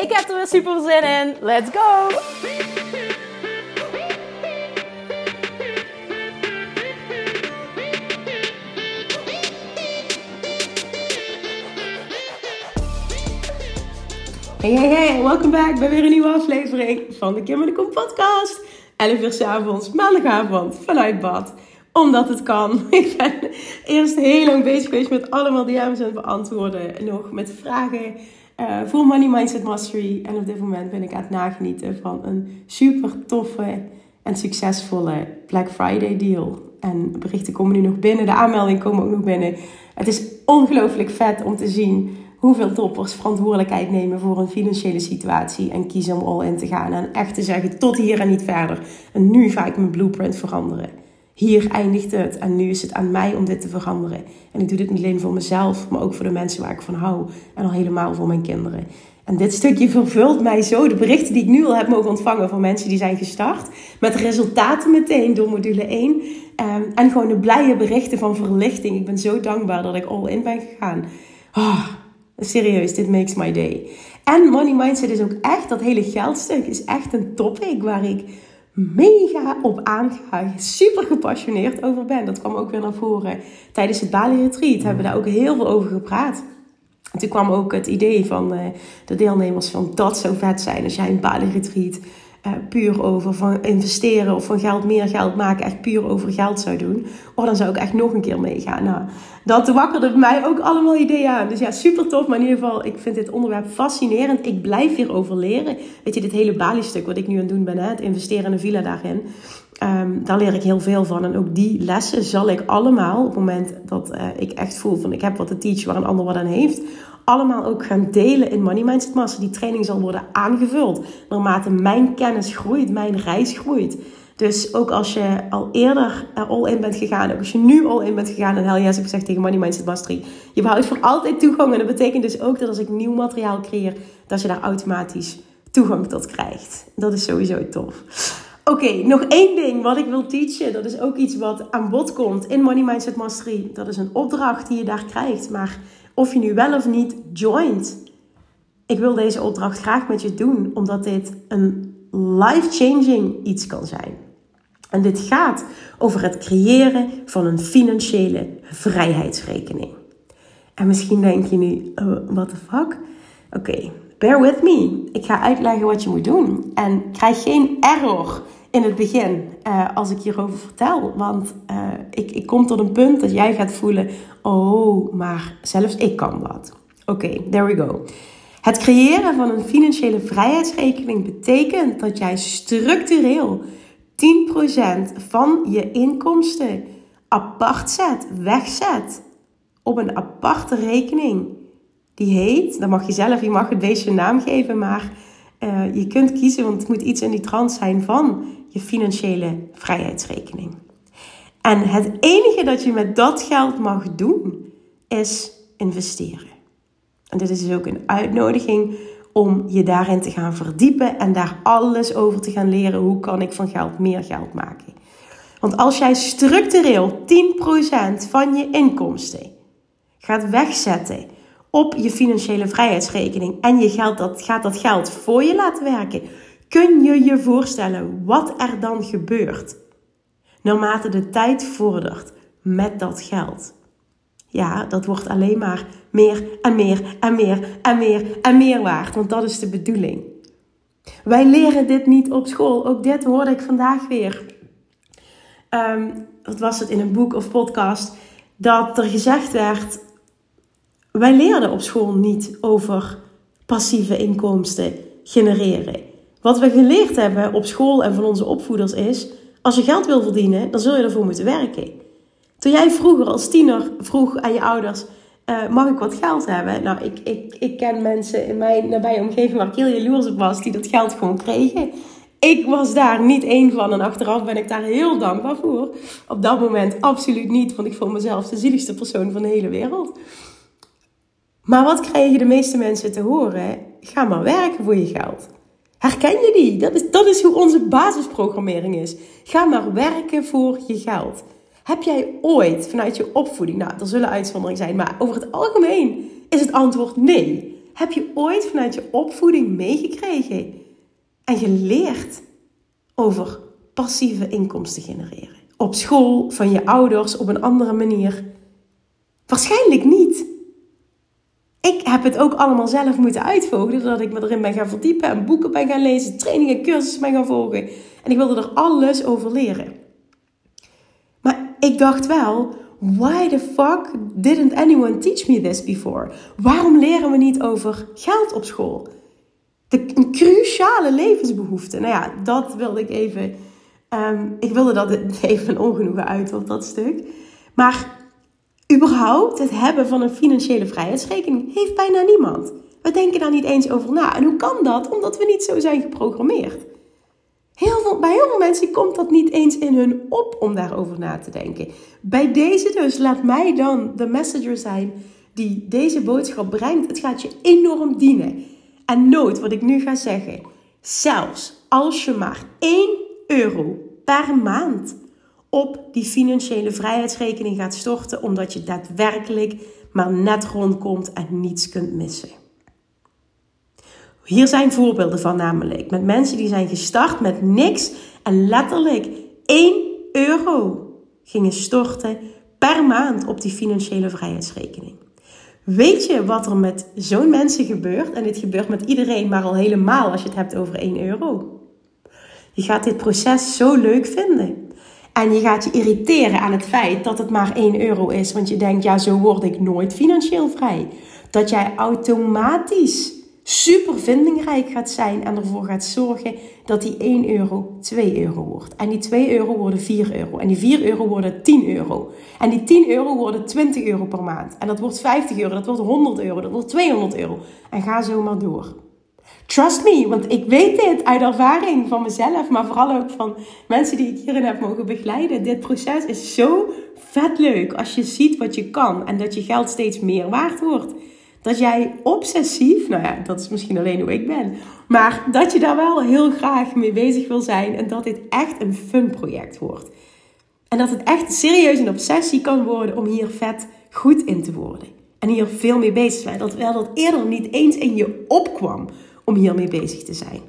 Ik heb er weer super zin in. Let's go! Hey, hey, hey, welkom back bij weer een nieuwe aflevering van de Kim en de Kom podcast. 11 uur s avonds, maandagavond, vanuit bad. Omdat het kan. Ik ben eerst heel lang bezig geweest met allemaal DM's en beantwoorden. Nog met vragen uh, Money Mindset Mastery. En op dit moment ben ik aan het nagenieten van een super toffe en succesvolle Black Friday deal. En berichten komen nu nog binnen, de aanmeldingen komen ook nog binnen. Het is ongelooflijk vet om te zien hoeveel toppers verantwoordelijkheid nemen voor een financiële situatie en kiezen om all in te gaan. En echt te zeggen, tot hier en niet verder. En nu ga ik mijn blueprint veranderen. Hier eindigt het en nu is het aan mij om dit te veranderen. En ik doe dit niet alleen voor mezelf, maar ook voor de mensen waar ik van hou. En al helemaal voor mijn kinderen. En dit stukje vervult mij zo. De berichten die ik nu al heb mogen ontvangen van mensen die zijn gestart. Met resultaten meteen door module 1. Ehm, en gewoon de blije berichten van verlichting. Ik ben zo dankbaar dat ik all in ben gegaan. Oh, Serieus, dit makes my day. En money mindset is ook echt, dat hele geldstuk is echt een topic waar ik mega op aanga. Super gepassioneerd over ben. Dat kwam ook weer naar voren tijdens het Bali Retreat. Hebben we daar ook heel veel over gepraat. En toen kwam ook het idee van uh, de deelnemers van dat zou vet zijn als jij een Bali Retreat uh, puur over van investeren of van geld meer geld maken, echt puur over geld zou doen. Oh, dan zou ik echt nog een keer meegaan. Nou, dat wakkerde bij mij ook allemaal ideeën aan. Dus ja, super tof. Maar in ieder geval, ik vind dit onderwerp fascinerend. Ik blijf hierover leren. Weet je, dit hele Bali-stuk wat ik nu aan het doen ben, hè, het investeren in een villa daarin. Um, daar leer ik heel veel van. En ook die lessen zal ik allemaal, op het moment dat uh, ik echt voel van ik heb wat te teachen waar een ander wat aan heeft, allemaal ook gaan delen in Money Mindset Master. Die training zal worden aangevuld naarmate mijn kennis groeit, mijn reis groeit. Dus ook als je al eerder all in bent gegaan, ook als je nu all in bent gegaan, en hel yes, ik zeg tegen Money Mindset Mastery, je behoudt voor altijd toegang. En dat betekent dus ook dat als ik nieuw materiaal creëer, dat je daar automatisch toegang tot krijgt. Dat is sowieso tof. Oké, nog één ding wat ik wil teachen. Dat is ook iets wat aan bod komt in Money Mindset Mastery. Dat is een opdracht die je daar krijgt. Maar of je nu wel of niet joint. Ik wil deze opdracht graag met je doen, omdat dit een life-changing iets kan zijn. En dit gaat over het creëren van een financiële vrijheidsrekening. En misschien denk je nu, uh, what the fuck? Oké, bear with me. Ik ga uitleggen wat je moet doen. En krijg geen error in het begin uh, als ik hierover vertel. Want uh, ik, ik kom tot een punt dat jij gaat voelen: oh, maar zelfs ik kan dat. Oké, there we go. Het creëren van een financiële vrijheidsrekening betekent dat jij structureel 10% van je inkomsten apart zet, wegzet op een aparte rekening. Die heet, dan mag je zelf, je mag het deze naam geven, maar uh, je kunt kiezen, want het moet iets in die trant zijn van je financiële vrijheidsrekening. En het enige dat je met dat geld mag doen, is investeren. En dit is dus ook een uitnodiging om je daarin te gaan verdiepen en daar alles over te gaan leren. Hoe kan ik van geld meer geld maken? Want als jij structureel 10% van je inkomsten gaat wegzetten op je financiële vrijheidsrekening en je geld, dat, gaat dat geld voor je laten werken, kun je je voorstellen wat er dan gebeurt naarmate de tijd vordert met dat geld? Ja, dat wordt alleen maar meer en meer en meer en meer en meer waard, want dat is de bedoeling. Wij leren dit niet op school. Ook dit hoorde ik vandaag weer. Um, wat was het in een boek of podcast? Dat er gezegd werd: wij leerden op school niet over passieve inkomsten genereren. Wat we geleerd hebben op school en van onze opvoeders is: als je geld wil verdienen, dan zul je ervoor moeten werken. Toen jij vroeger als tiener vroeg aan je ouders: eh, mag ik wat geld hebben? Nou, ik, ik, ik ken mensen in mijn nabije omgeving waar ik heel jaloers op was, die dat geld gewoon kregen. Ik was daar niet één van en achteraf ben ik daar heel dankbaar voor. Op dat moment absoluut niet, want ik vond mezelf de zieligste persoon van de hele wereld. Maar wat krijgen de meeste mensen te horen? Ga maar werken voor je geld. Herken je die? Dat is, dat is hoe onze basisprogrammering is. Ga maar werken voor je geld. Heb jij ooit vanuit je opvoeding, nou, er zullen uitzonderingen zijn, maar over het algemeen is het antwoord nee. Heb je ooit vanuit je opvoeding meegekregen en geleerd over passieve inkomsten genereren? Op school, van je ouders, op een andere manier? Waarschijnlijk niet. Ik heb het ook allemaal zelf moeten uitvogelen, doordat ik me erin ben gaan verdiepen en boeken ben gaan lezen, trainingen, cursussen ben gaan volgen. En ik wilde er alles over leren. Maar ik dacht wel, why the fuck didn't anyone teach me this before? Waarom leren we niet over geld op school? De, een cruciale levensbehoefte. Nou ja, dat wilde ik even. Um, ik wilde dat even ongenoegen uit op dat stuk. Maar überhaupt het hebben van een financiële vrijheidsrekening heeft bijna niemand. We denken daar niet eens over na. En hoe kan dat? Omdat we niet zo zijn geprogrammeerd. Heel veel, bij heel veel mensen komt dat niet eens in hun op om daarover na te denken. Bij deze dus, laat mij dan de messenger zijn die deze boodschap brengt. Het gaat je enorm dienen. En nooit wat ik nu ga zeggen, zelfs als je maar 1 euro per maand op die financiële vrijheidsrekening gaat storten, omdat je daadwerkelijk maar net rondkomt en niets kunt missen. Hier zijn voorbeelden van namelijk. Met mensen die zijn gestart met niks en letterlijk 1 euro gingen storten per maand op die financiële vrijheidsrekening. Weet je wat er met zo'n mensen gebeurt? En dit gebeurt met iedereen, maar al helemaal als je het hebt over 1 euro. Je gaat dit proces zo leuk vinden. En je gaat je irriteren aan het feit dat het maar 1 euro is. Want je denkt, ja, zo word ik nooit financieel vrij. Dat jij automatisch super vindingrijk gaat zijn en ervoor gaat zorgen dat die 1 euro 2 euro wordt. En die 2 euro worden 4 euro. En die 4 euro worden 10 euro. En die 10 euro worden 20 euro per maand. En dat wordt 50 euro, dat wordt 100 euro, dat wordt 200 euro. En ga zo maar door. Trust me, want ik weet dit uit ervaring van mezelf, maar vooral ook van mensen die ik hierin heb mogen begeleiden. Dit proces is zo vet leuk als je ziet wat je kan en dat je geld steeds meer waard wordt. Dat jij obsessief, nou ja, dat is misschien alleen hoe ik ben, maar dat je daar wel heel graag mee bezig wil zijn en dat dit echt een fun project wordt. En dat het echt serieus een obsessie kan worden om hier vet goed in te worden. En hier veel mee bezig te zijn. Dat wel dat eerder niet eens in je opkwam om hiermee bezig te zijn.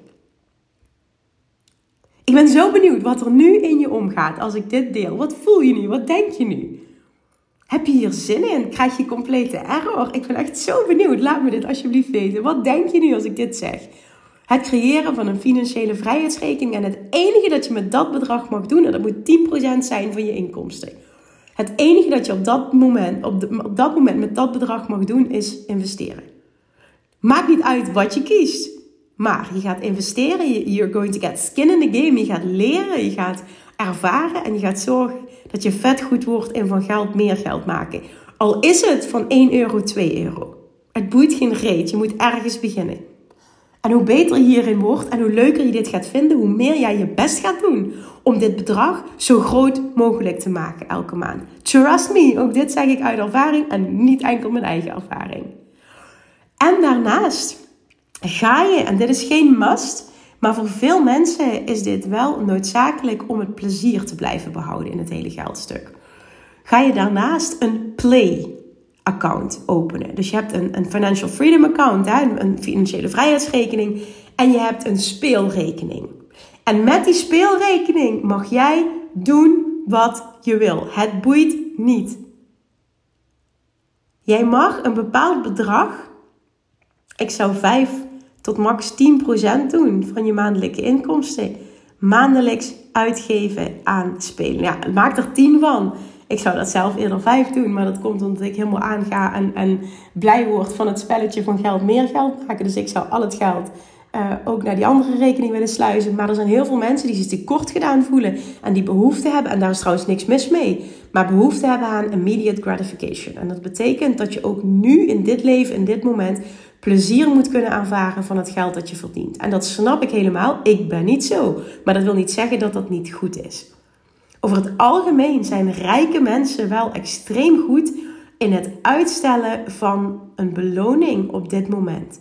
Ik ben zo benieuwd wat er nu in je omgaat als ik dit deel. Wat voel je nu? Wat denk je nu? Heb je hier zin in? Krijg je complete error? Ik ben echt zo benieuwd. Laat me dit alsjeblieft weten. Wat denk je nu als ik dit zeg? Het creëren van een financiële vrijheidsrekening en het enige dat je met dat bedrag mag doen, en dat moet 10% zijn van je inkomsten. Het enige dat je op dat moment, op, dat moment met dat bedrag mag doen, is investeren. Maakt niet uit wat je kiest. Maar je gaat investeren, you're going to get skin in the game. Je gaat leren, je gaat ervaren en je gaat zorgen dat je vet goed wordt in van geld meer geld maken. Al is het van 1 euro 2 euro. Het boeit geen reet, je moet ergens beginnen. En hoe beter je hierin wordt en hoe leuker je dit gaat vinden, hoe meer jij je best gaat doen om dit bedrag zo groot mogelijk te maken elke maand. Trust me, ook dit zeg ik uit ervaring en niet enkel mijn eigen ervaring. En daarnaast ga je, en dit is geen must, maar voor veel mensen is dit wel noodzakelijk om het plezier te blijven behouden in het hele geldstuk. Ga je daarnaast een play account openen. Dus je hebt een, een financial freedom account, hè, een financiële vrijheidsrekening, en je hebt een speelrekening. En met die speelrekening mag jij doen wat je wil. Het boeit niet. Jij mag een bepaald bedrag ik zou 5 tot max 10% doen van je maandelijke inkomsten. Maandelijks uitgeven aan spelen. Ja, maak er 10 van. Ik zou dat zelf eerder 5 doen, maar dat komt omdat ik helemaal aanga en, en blij word van het spelletje van geld meer geld maken. Dus ik zou al het geld uh, ook naar die andere rekening willen sluizen. Maar er zijn heel veel mensen die zich tekort gedaan voelen en die behoefte hebben, en daar is trouwens niks mis mee, maar behoefte hebben aan immediate gratification. En dat betekent dat je ook nu in dit leven, in dit moment, plezier moet kunnen aanvaren van het geld dat je verdient. En dat snap ik helemaal. Ik ben niet zo. Maar dat wil niet zeggen dat dat niet goed is. Over het algemeen zijn rijke mensen wel extreem goed in het uitstellen van een beloning op dit moment.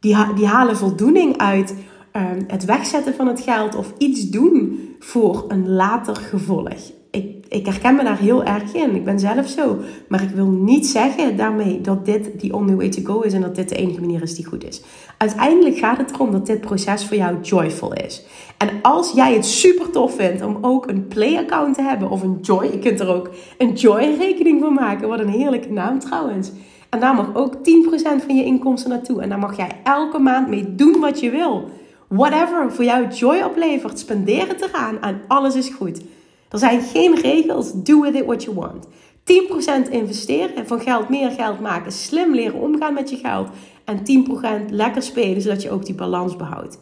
Die, die halen voldoening uit ehm, het wegzetten van het geld of iets doen voor een later gevolg. Ik, ik herken me daar heel erg in. Ik ben zelf zo. Maar ik wil niet zeggen daarmee dat dit die only way to go is en dat dit de enige manier is die goed is. Uiteindelijk gaat het erom dat dit proces voor jou joyful is. En als jij het super tof vindt om ook een play account te hebben of een joy, je kunt er ook een joy rekening voor maken. Wat een heerlijke naam trouwens. En daar mag ook 10% van je inkomsten naartoe. En daar mag jij elke maand mee doen wat je wil. Whatever voor jou joy oplevert, spendeer het eraan en alles is goed. Er zijn geen regels. Do with it what you want. 10% investeren, van geld meer geld maken, slim leren omgaan met je geld. En 10% lekker spelen, zodat je ook die balans behoudt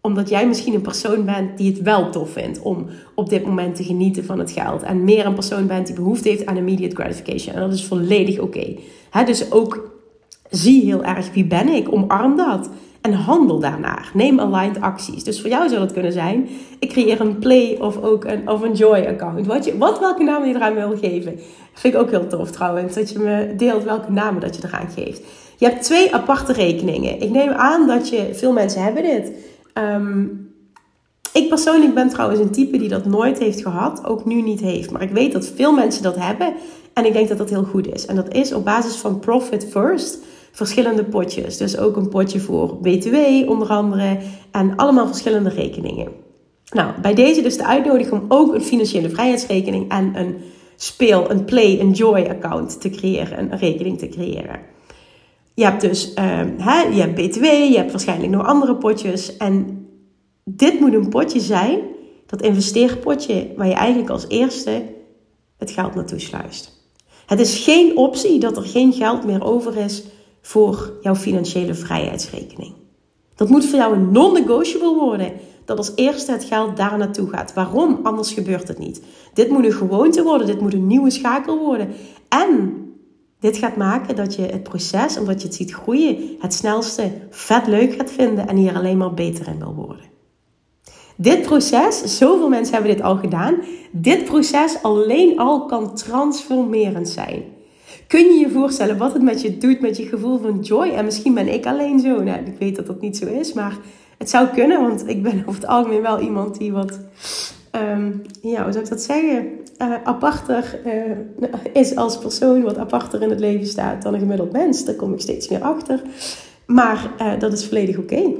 omdat jij misschien een persoon bent die het wel tof vindt om op dit moment te genieten van het geld. En meer een persoon bent die behoefte heeft aan immediate gratification. En dat is volledig oké. Dus ook zie heel erg wie ben ik, omarm dat. En handel daarnaar. Neem aligned acties. Dus voor jou zou het kunnen zijn: ik creëer een play of ook een, of joy account. Wat, je, wat welke naam je eraan wil geven. Vind ik ook heel tof trouwens. Dat je me deelt welke namen dat je eraan geeft. Je hebt twee aparte rekeningen. Ik neem aan dat je, veel mensen hebben dit. Um, ik persoonlijk ben trouwens een type die dat nooit heeft gehad, ook nu niet heeft. Maar ik weet dat veel mensen dat hebben en ik denk dat dat heel goed is. En dat is op basis van Profit First verschillende potjes. Dus ook een potje voor BTW onder andere en allemaal verschillende rekeningen. Nou, bij deze dus de uitnodiging om ook een financiële vrijheidsrekening en een speel, een play, een joy account te creëren, een rekening te creëren. Je hebt dus uh, hè, je hebt BTW, je hebt waarschijnlijk nog andere potjes. En dit moet een potje zijn, dat investeerpotje, waar je eigenlijk als eerste het geld naartoe sluist. Het is geen optie dat er geen geld meer over is voor jouw financiële vrijheidsrekening. Dat moet voor jou een non-negotiable worden. Dat als eerste het geld daar naartoe gaat. Waarom? Anders gebeurt het niet. Dit moet een gewoonte worden. Dit moet een nieuwe schakel worden. En dit gaat maken dat je het proces, omdat je het ziet groeien, het snelste vet leuk gaat vinden en hier alleen maar beter in wil worden. Dit proces, zoveel mensen hebben dit al gedaan, dit proces alleen al kan transformerend zijn. Kun je je voorstellen wat het met je doet, met je gevoel van joy? En misschien ben ik alleen zo. Nou, ik weet dat dat niet zo is, maar het zou kunnen, want ik ben over het algemeen wel iemand die wat, um, ja, hoe zou ik dat zeggen? Uh, aparter uh, is als persoon, wat aparter in het leven staat dan een gemiddeld mens. Daar kom ik steeds meer achter. Maar uh, dat is volledig oké.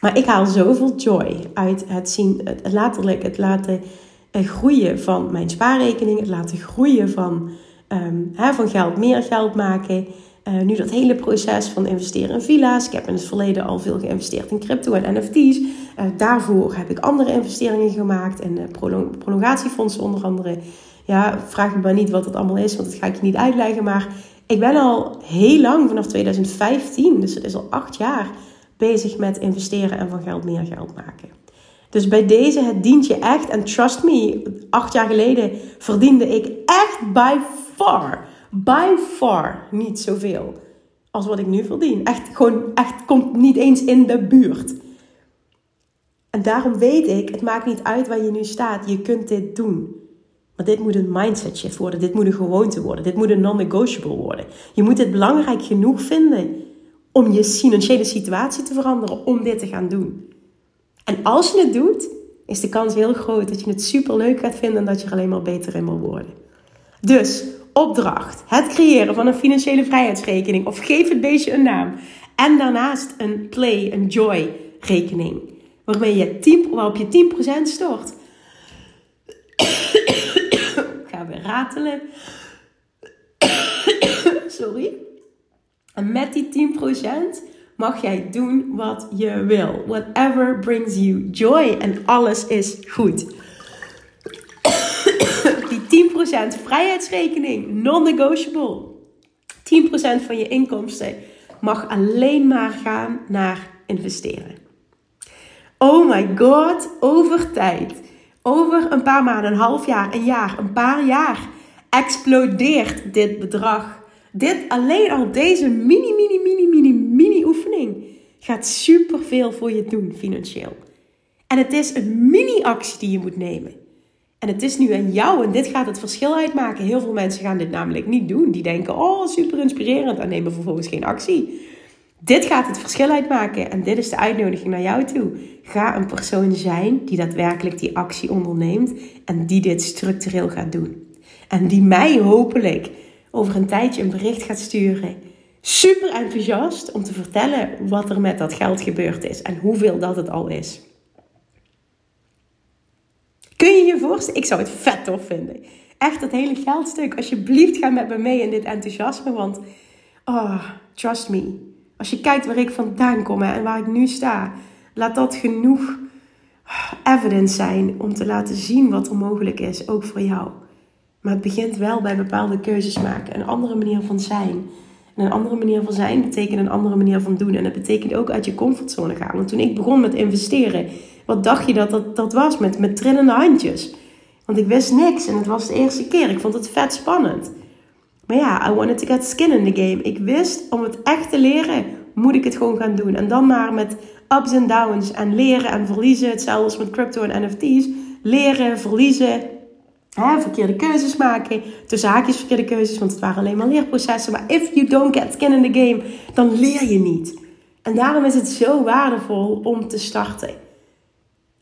Maar ik haal zoveel joy uit het zien, het, letterlijk het laten groeien van mijn spaarrekening, het laten groeien van, hè, van geld, meer geld maken. Uh, nu dat hele proces van investeren in villa's. Ik heb in het verleden al veel geïnvesteerd in crypto en NFT's. Uh, daarvoor heb ik andere investeringen gemaakt. Uh, prolong prolongatiefondsen onder andere. Ja, vraag me maar niet wat dat allemaal is, want dat ga ik je niet uitleggen. Maar ik ben al heel lang, vanaf 2015, dus het is al acht jaar, bezig met investeren en van geld meer geld maken. Dus bij deze, het dient je echt. En trust me, acht jaar geleden verdiende ik echt by far by far niet zoveel als wat ik nu verdien. Echt gewoon, echt komt niet eens in de buurt. En daarom weet ik, het maakt niet uit waar je nu staat. Je kunt dit doen. Maar dit moet een mindset shift worden. Dit moet een gewoonte worden. Dit moet een non-negotiable worden. Je moet het belangrijk genoeg vinden om je financiële situatie te veranderen om dit te gaan doen. En als je het doet, is de kans heel groot dat je het super leuk gaat vinden en dat je er alleen maar beter in wil worden. Dus opdracht. Het creëren van een financiële vrijheidsrekening. Of geef het beestje een naam. En daarnaast een play, een joy rekening. Waarmee je 10, waarop je 10% stort. Ik ga weer ratelen. Sorry. En met die 10% mag jij doen wat je wil. Whatever brings you joy. En alles is goed. 10% vrijheidsrekening, non-negotiable. 10% van je inkomsten mag alleen maar gaan naar investeren. Oh my god, over tijd, over een paar maanden, een half jaar, een jaar, een paar jaar, explodeert dit bedrag. Dit alleen al deze mini, mini, mini, mini, mini oefening gaat superveel voor je doen financieel. En het is een mini-actie die je moet nemen. En het is nu aan jou en dit gaat het verschil uitmaken. Heel veel mensen gaan dit namelijk niet doen. Die denken, oh super inspirerend en nemen vervolgens geen actie. Dit gaat het verschil uitmaken en dit is de uitnodiging naar jou toe. Ga een persoon zijn die daadwerkelijk die actie onderneemt en die dit structureel gaat doen. En die mij hopelijk over een tijdje een bericht gaat sturen. Super enthousiast om te vertellen wat er met dat geld gebeurd is en hoeveel dat het al is. Kun je je voorstellen? Ik zou het vet tof vinden. Echt dat hele geldstuk. Alsjeblieft ga met me mee in dit enthousiasme. Want, oh, trust me. Als je kijkt waar ik vandaan kom en waar ik nu sta. Laat dat genoeg evidence zijn om te laten zien wat er mogelijk is. Ook voor jou. Maar het begint wel bij bepaalde keuzes maken. Een andere manier van zijn. En een andere manier van zijn betekent een andere manier van doen. En dat betekent ook uit je comfortzone gaan. Want toen ik begon met investeren wat dacht je dat dat, dat was met, met trillende handjes? Want ik wist niks en het was de eerste keer. Ik vond het vet spannend. Maar ja, I wanted to get skin in the game. Ik wist, om het echt te leren, moet ik het gewoon gaan doen. En dan maar met ups en downs en leren en verliezen. Hetzelfde als met crypto en NFT's. Leren, verliezen, verkeerde keuzes maken. Tussen haakjes verkeerde keuzes, want het waren alleen maar leerprocessen. Maar if you don't get skin in the game, dan leer je niet. En daarom is het zo waardevol om te starten.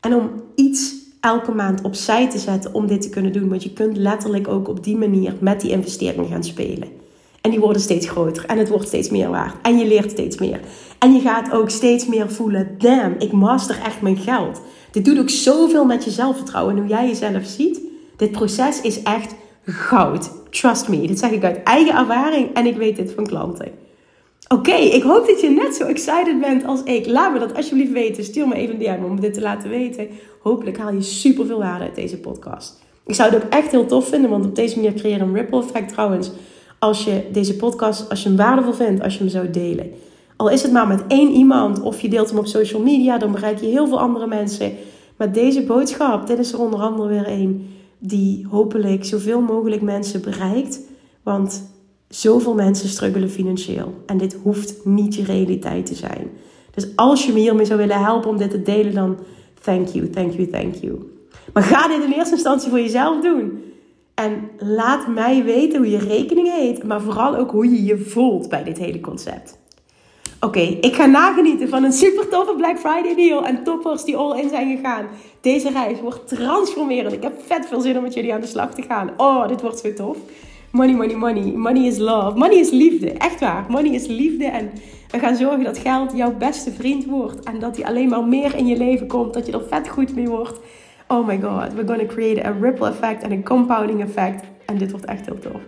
En om iets elke maand opzij te zetten om dit te kunnen doen. Want je kunt letterlijk ook op die manier met die investeringen gaan spelen. En die worden steeds groter en het wordt steeds meer waard. En je leert steeds meer. En je gaat ook steeds meer voelen: damn, ik master echt mijn geld. Dit doet ook zoveel met je zelfvertrouwen. En hoe jij jezelf ziet, dit proces is echt goud. Trust me. Dit zeg ik uit eigen ervaring en ik weet dit van klanten. Oké, ik hoop dat je net zo excited bent als ik. Laat me dat alsjeblieft weten. Stuur me even een DM om dit te laten weten. Hopelijk haal je super veel waarde uit deze podcast. Ik zou het ook echt heel tof vinden, want op deze manier creëer een ripple effect trouwens. Als je deze podcast, als je hem waardevol vindt, als je hem zou delen. Al is het maar met één iemand of je deelt hem op social media, dan bereik je heel veel andere mensen. Maar deze boodschap, dit is er onder andere weer een die hopelijk zoveel mogelijk mensen bereikt. Want Zoveel mensen struggelen financieel. En dit hoeft niet je realiteit te zijn. Dus als je me hiermee zou willen helpen om dit te delen, dan thank you, thank you, thank you. Maar ga dit in eerste instantie voor jezelf doen. En laat mij weten hoe je rekening heet, maar vooral ook hoe je je voelt bij dit hele concept. Oké, ik ga nagenieten van een super toffe Black Friday deal en toppers die all in zijn gegaan. Deze reis wordt transformerend. Ik heb vet veel zin om met jullie aan de slag te gaan. Oh, dit wordt zo tof. Money, money, money. Money is love. Money is liefde. Echt waar. Money is liefde. En we gaan zorgen dat geld jouw beste vriend wordt. En dat hij alleen maar meer in je leven komt. Dat je er vet goed mee wordt. Oh my god. We're gonna create a ripple effect en een compounding effect. En dit wordt echt heel tof.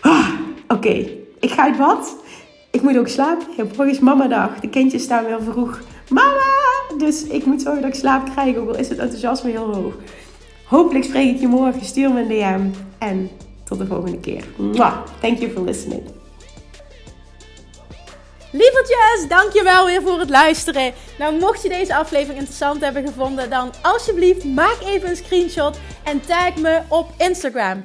Ah, Oké. Ik ga uit bad. Ik moet ook slapen. Morgen is mama dag. De kindjes staan weer vroeg. Mama! Dus ik moet zorgen dat ik slaap krijg. Ook al is het enthousiasme heel hoog. Hopelijk spreek ik je morgen. Stuur me een DM. En tot de volgende keer. Mwah. Thank you for listening. Lievertjes, dankjewel weer voor het luisteren. Nou, mocht je deze aflevering interessant hebben gevonden, dan alsjeblieft maak even een screenshot en tag me op Instagram.